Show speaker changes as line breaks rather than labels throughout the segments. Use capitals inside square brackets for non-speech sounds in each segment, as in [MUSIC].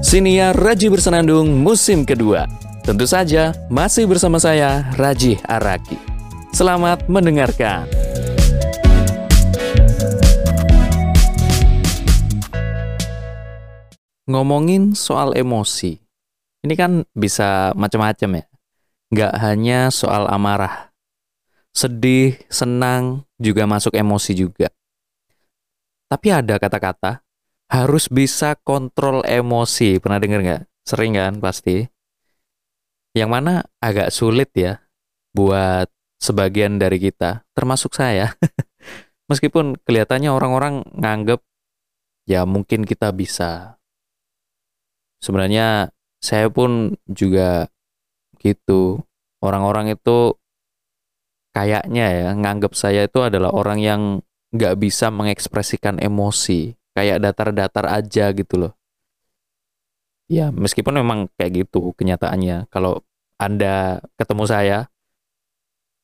Siniar Raji Bersenandung musim kedua. Tentu saja masih bersama saya Raji Araki. Selamat mendengarkan. Ngomongin soal emosi, ini kan bisa macam-macam ya. Nggak hanya soal amarah, sedih, senang, juga masuk emosi juga. Tapi ada kata-kata harus bisa kontrol emosi. Pernah dengar nggak? Sering kan pasti. Yang mana agak sulit ya buat sebagian dari kita, termasuk saya. [LAUGHS] Meskipun kelihatannya orang-orang nganggep ya mungkin kita bisa. Sebenarnya saya pun juga gitu. Orang-orang itu kayaknya ya nganggep saya itu adalah orang yang nggak bisa mengekspresikan emosi kayak datar-datar aja gitu loh. Ya meskipun memang kayak gitu kenyataannya. Kalau anda ketemu saya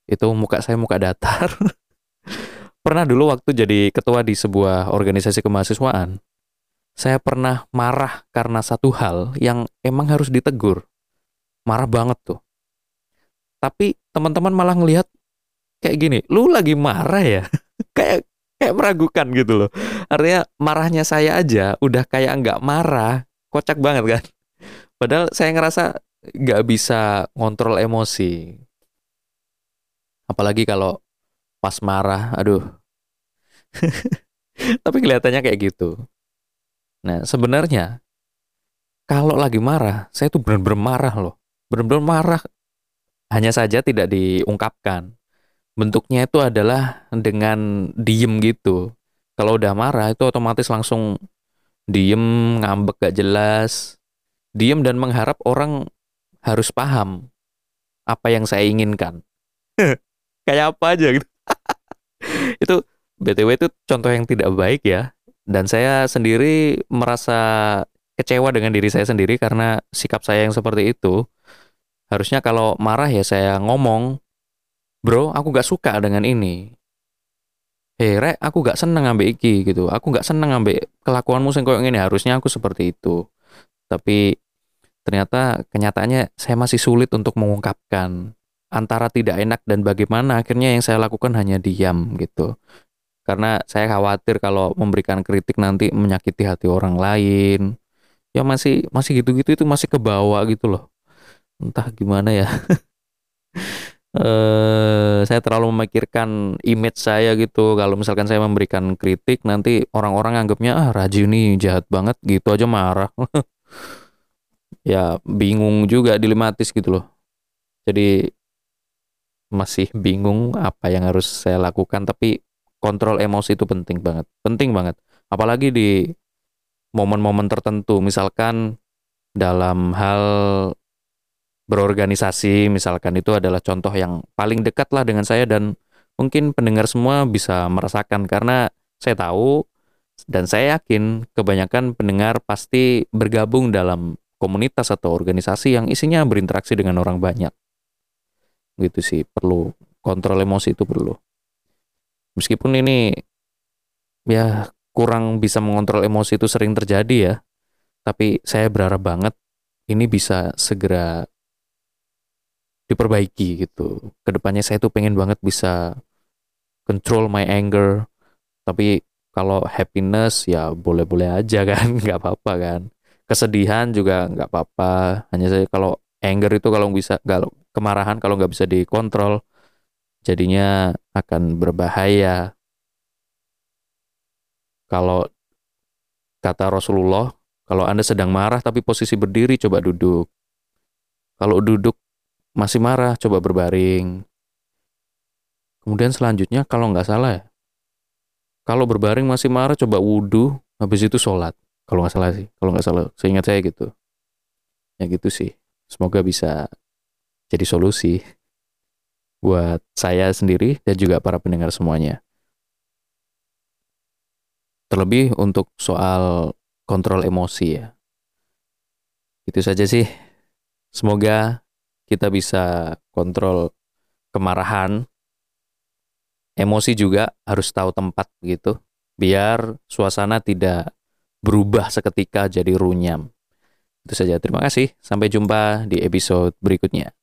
itu muka saya muka datar. [LAUGHS] Pernah dulu waktu jadi ketua di sebuah organisasi kemahasiswaan saya pernah marah karena satu hal yang emang harus ditegur. Marah banget tuh. Tapi teman-teman malah ngelihat kayak gini, lu lagi marah ya? [LAUGHS] kayak kayak meragukan gitu loh. Artinya marahnya saya aja udah kayak nggak marah, kocak banget kan. Padahal saya ngerasa nggak bisa ngontrol emosi. Apalagi kalau pas marah, aduh. [LAUGHS] Tapi kelihatannya kayak gitu. Nah, sebenarnya kalau lagi marah, saya tuh benar-benar marah loh. Benar-benar marah. Hanya saja tidak diungkapkan bentuknya itu adalah dengan diem gitu. Kalau udah marah itu otomatis langsung diem, ngambek gak jelas, diem dan mengharap orang harus paham apa yang saya inginkan. [LAUGHS] Kayak apa aja gitu. [LAUGHS] itu BTW itu contoh yang tidak baik ya. Dan saya sendiri merasa kecewa dengan diri saya sendiri karena sikap saya yang seperti itu. Harusnya kalau marah ya saya ngomong, bro aku gak suka dengan ini. Hei rek aku gak seneng ngambil iki gitu. Aku gak seneng ngambil kelakuanmu yang kayak gini harusnya aku seperti itu. Tapi ternyata kenyataannya saya masih sulit untuk mengungkapkan antara tidak enak dan bagaimana akhirnya yang saya lakukan hanya diam gitu. Karena saya khawatir kalau memberikan kritik nanti menyakiti hati orang lain. Ya masih masih gitu-gitu itu masih ke bawah gitu loh. Entah gimana ya [LAUGHS] eh saya terlalu memikirkan image saya gitu. Kalau misalkan saya memberikan kritik nanti orang-orang anggapnya ah Raji ini jahat banget gitu aja marah. [LAUGHS] ya bingung juga dilematis gitu loh. Jadi masih bingung apa yang harus saya lakukan tapi kontrol emosi itu penting banget. Penting banget. Apalagi di momen-momen tertentu misalkan dalam hal berorganisasi misalkan itu adalah contoh yang paling dekat lah dengan saya dan mungkin pendengar semua bisa merasakan karena saya tahu dan saya yakin kebanyakan pendengar pasti bergabung dalam komunitas atau organisasi yang isinya berinteraksi dengan orang banyak. Gitu sih, perlu kontrol emosi itu perlu. Meskipun ini ya kurang bisa mengontrol emosi itu sering terjadi ya. Tapi saya berharap banget ini bisa segera diperbaiki gitu. Ke depannya saya tuh pengen banget bisa control my anger. Tapi kalau happiness ya boleh-boleh aja kan, [LAUGHS] nggak apa-apa kan. Kesedihan juga nggak apa-apa. Hanya saya kalau anger itu kalau bisa kalau kemarahan kalau nggak bisa dikontrol jadinya akan berbahaya. Kalau kata Rasulullah, kalau Anda sedang marah tapi posisi berdiri coba duduk. Kalau duduk masih marah, coba berbaring. Kemudian selanjutnya kalau nggak salah ya, kalau berbaring masih marah, coba wudhu, habis itu sholat. Kalau nggak salah sih, kalau nggak salah, seingat saya gitu. Ya gitu sih. Semoga bisa jadi solusi [LAUGHS] buat saya sendiri dan juga para pendengar semuanya. Terlebih untuk soal kontrol emosi ya. Itu saja sih. Semoga kita bisa kontrol kemarahan. Emosi juga harus tahu tempat gitu, biar suasana tidak berubah seketika jadi runyam. Itu saja. Terima kasih. Sampai jumpa di episode berikutnya.